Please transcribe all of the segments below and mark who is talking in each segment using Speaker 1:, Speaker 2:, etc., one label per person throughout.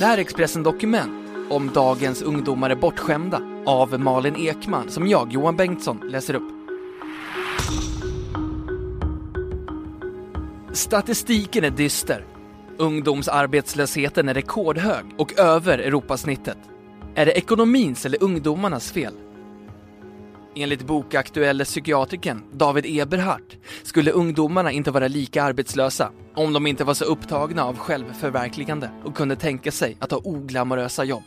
Speaker 1: Det här är Expressen Dokument om dagens ungdomar är bortskämda av Malin Ekman som jag, Johan Bengtsson, läser upp. Statistiken är dyster. Ungdomsarbetslösheten är rekordhög och över Europasnittet. Är det ekonomins eller ungdomarnas fel? Enligt bokaktuelle psykiatrikern David Eberhardt skulle ungdomarna inte vara lika arbetslösa om de inte var så upptagna av självförverkligande och kunde tänka sig att ha oglamorösa jobb.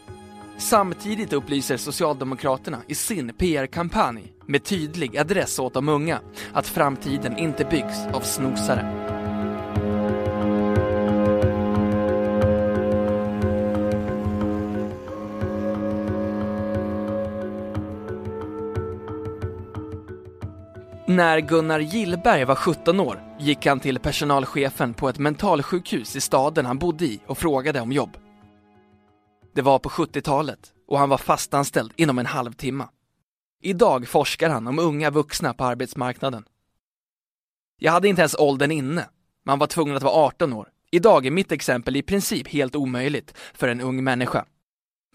Speaker 1: Samtidigt upplyser Socialdemokraterna i sin PR-kampanj med tydlig adress åt de unga att framtiden inte byggs av snosare. När Gunnar Gillberg var 17 år gick han till personalchefen på ett mentalsjukhus i staden han bodde i och frågade om jobb. Det var på 70-talet och han var fastanställd inom en halvtimme. Idag forskar han om unga vuxna på arbetsmarknaden. Jag hade inte ens åldern inne. Man var tvungen att vara 18 år. Idag är mitt exempel i princip helt omöjligt för en ung människa.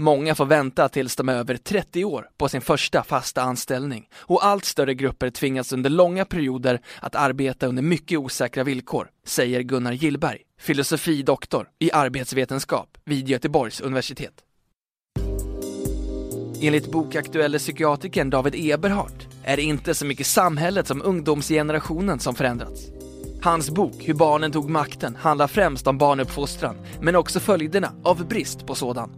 Speaker 1: Många får vänta tills de är över 30 år på sin första fasta anställning och allt större grupper tvingas under långa perioder att arbeta under mycket osäkra villkor, säger Gunnar Gillberg, filosofidoktor i arbetsvetenskap vid Göteborgs universitet. Enligt bokaktuelle psykiatrikern David Eberhardt är det inte så mycket samhället som ungdomsgenerationen som förändrats. Hans bok Hur barnen tog makten handlar främst om barnuppfostran, men också följderna av brist på sådan.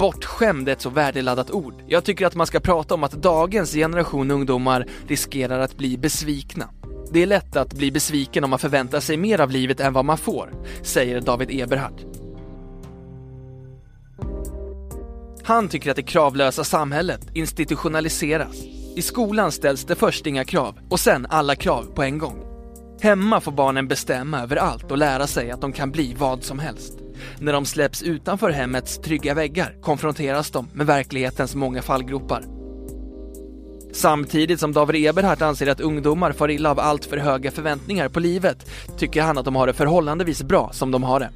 Speaker 1: Bortskämd är ett så värdeladdat ord. Jag tycker att man ska prata om att dagens generation ungdomar riskerar att bli besvikna. Det är lätt att bli besviken om man förväntar sig mer av livet än vad man får, säger David Eberhard. Han tycker att det kravlösa samhället institutionaliseras. I skolan ställs det först inga krav och sen alla krav på en gång. Hemma får barnen bestämma över allt och lära sig att de kan bli vad som helst. När de släpps utanför hemmets trygga väggar konfronteras de med verklighetens många fallgropar. Samtidigt som David Eberhardt anser att ungdomar far illa av allt för höga förväntningar på livet tycker han att de har det förhållandevis bra som de har det.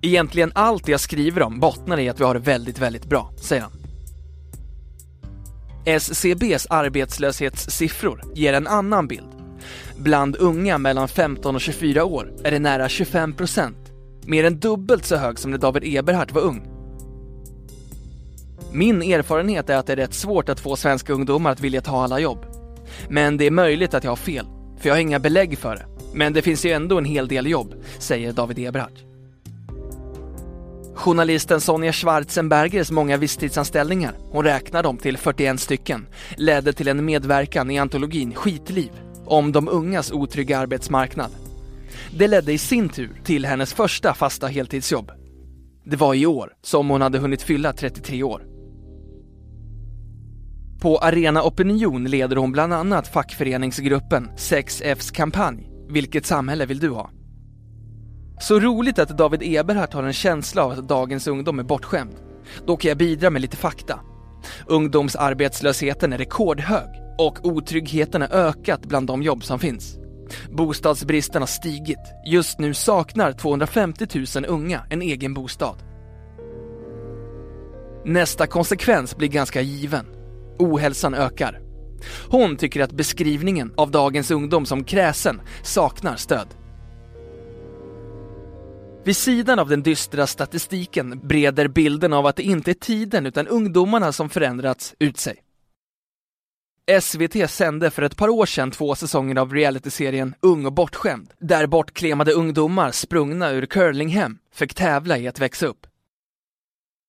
Speaker 1: Egentligen allt jag skriver om bottnar i att vi har det väldigt, väldigt bra, säger han. SCBs arbetslöshetssiffror ger en annan bild. Bland unga mellan 15 och 24 år är det nära 25 procent mer än dubbelt så hög som när David Eberhardt var ung. Min erfarenhet är att det är rätt svårt att få svenska ungdomar att vilja ta alla jobb. Men det är möjligt att jag har fel, för jag har inga belägg för det. Men det finns ju ändå en hel del jobb, säger David Eberhardt. Journalisten Sonja Schwarzenbergers många visstidsanställningar, hon räknar dem till 41 stycken, ledde till en medverkan i antologin Skitliv om de ungas otrygga arbetsmarknad det ledde i sin tur till hennes första fasta heltidsjobb. Det var i år som hon hade hunnit fylla 33 år. På Arena Opinion leder hon bland annat fackföreningsgruppen 6Fs kampanj Vilket samhälle vill du ha? Så roligt att David Eberhardt har en känsla av att dagens ungdom är bortskämd. Då kan jag bidra med lite fakta. Ungdomsarbetslösheten är rekordhög och otryggheten har ökat bland de jobb som finns. Bostadsbristen har stigit. Just nu saknar 250 000 unga en egen bostad. Nästa konsekvens blir ganska given. Ohälsan ökar. Hon tycker att beskrivningen av dagens ungdom som kräsen saknar stöd. Vid sidan av den dystra statistiken breder bilden av att det inte är tiden utan ungdomarna som förändrats ut sig. SVT sände för ett par år sedan två säsonger av realityserien Ung och bortskämd, där bortklemade ungdomar sprungna ur curlinghem fick tävla i att växa upp.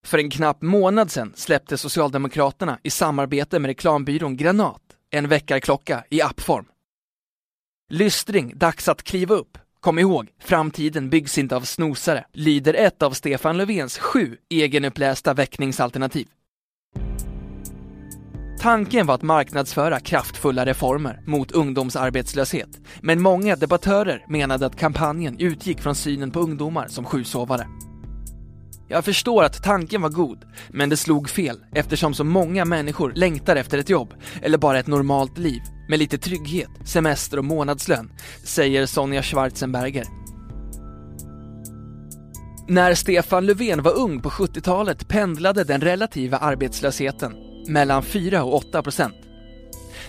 Speaker 1: För en knapp månad sedan släppte Socialdemokraterna i samarbete med reklambyrån Granat en väckarklocka i appform. Lystring, dags att kliva upp, Kom ihåg, framtiden byggs inte av snosare, lyder ett av Stefan Löfvens sju egenupplästa väckningsalternativ. Tanken var att marknadsföra kraftfulla reformer mot ungdomsarbetslöshet, men många debattörer menade att kampanjen utgick från synen på ungdomar som sjusovare. Jag förstår att tanken var god, men det slog fel eftersom så många människor längtar efter ett jobb eller bara ett normalt liv med lite trygghet, semester och månadslön, säger Sonja Schwarzenberger. När Stefan Löfven var ung på 70-talet pendlade den relativa arbetslösheten mellan 4 och 8 procent.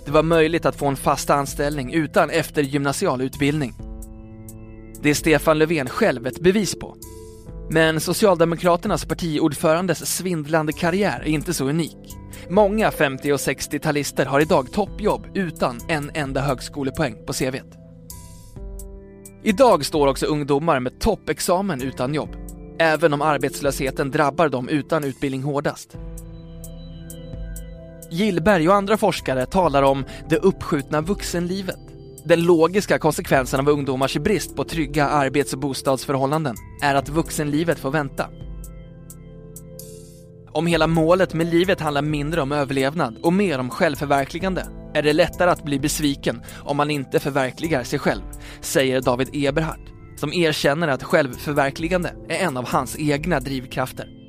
Speaker 1: Det var möjligt att få en fast anställning utan eftergymnasial utbildning. Det är Stefan Löfven själv ett bevis på. Men Socialdemokraternas partiordförandes svindlande karriär är inte så unik. Många 50 och 60-talister har idag toppjobb utan en enda högskolepoäng på CVt. Idag står också ungdomar med toppexamen utan jobb, även om arbetslösheten drabbar dem utan utbildning hårdast. Gillberg och andra forskare talar om det uppskjutna vuxenlivet. Den logiska konsekvensen av ungdomars brist på trygga arbets och bostadsförhållanden är att vuxenlivet får vänta. Om hela målet med livet handlar mindre om överlevnad och mer om självförverkligande är det lättare att bli besviken om man inte förverkligar sig själv, säger David Eberhardt, som erkänner att självförverkligande är en av hans egna drivkrafter.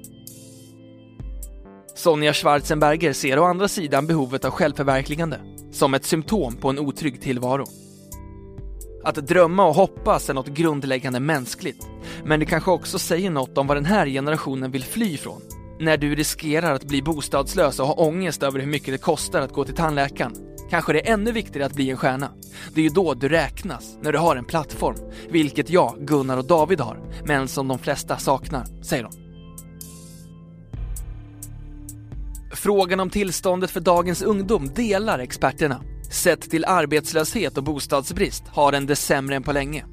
Speaker 1: Sonja Schwarzenberger ser å andra sidan behovet av självförverkligande som ett symptom på en otrygg tillvaro. Att drömma och hoppas är något grundläggande mänskligt, men det kanske också säger något om vad den här generationen vill fly från. När du riskerar att bli bostadslös och ha ångest över hur mycket det kostar att gå till tandläkaren, kanske det är ännu viktigare att bli en stjärna. Det är ju då du räknas, när du har en plattform, vilket jag, Gunnar och David har, men som de flesta saknar, säger de. Frågan om tillståndet för dagens ungdom delar experterna. Sett till arbetslöshet och bostadsbrist har den det sämre än på länge.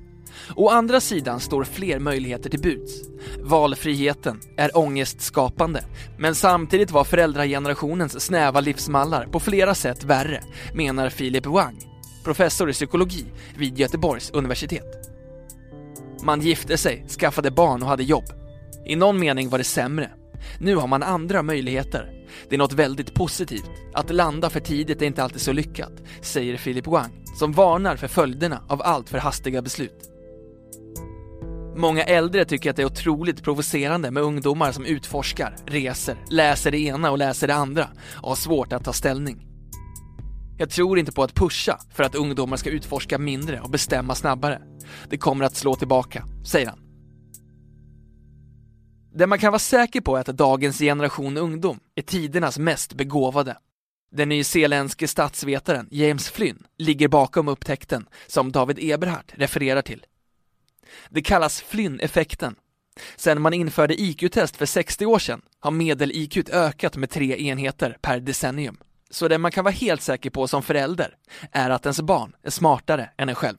Speaker 1: Å andra sidan står fler möjligheter till buds. Valfriheten är ångestskapande, men samtidigt var föräldragenerationens snäva livsmallar på flera sätt värre, menar Philip Wang, professor i psykologi vid Göteborgs universitet. Man gifte sig, skaffade barn och hade jobb. I någon mening var det sämre. Nu har man andra möjligheter. Det är något väldigt positivt. Att landa för tidigt är inte alltid så lyckat, säger Philip Wang, som varnar för följderna av allt för hastiga beslut. Många äldre tycker att det är otroligt provocerande med ungdomar som utforskar, reser, läser det ena och läser det andra och har svårt att ta ställning. Jag tror inte på att pusha för att ungdomar ska utforska mindre och bestämma snabbare. Det kommer att slå tillbaka, säger han. Det man kan vara säker på är att dagens generation ungdom är tidernas mest begåvade. Den nyzeeländske statsvetaren James Flynn ligger bakom upptäckten som David Eberhardt refererar till. Det kallas Flynn-effekten. Sedan man införde IQ-test för 60 år sedan har medel-IQ ökat med tre enheter per decennium. Så det man kan vara helt säker på som förälder är att ens barn är smartare än en själv.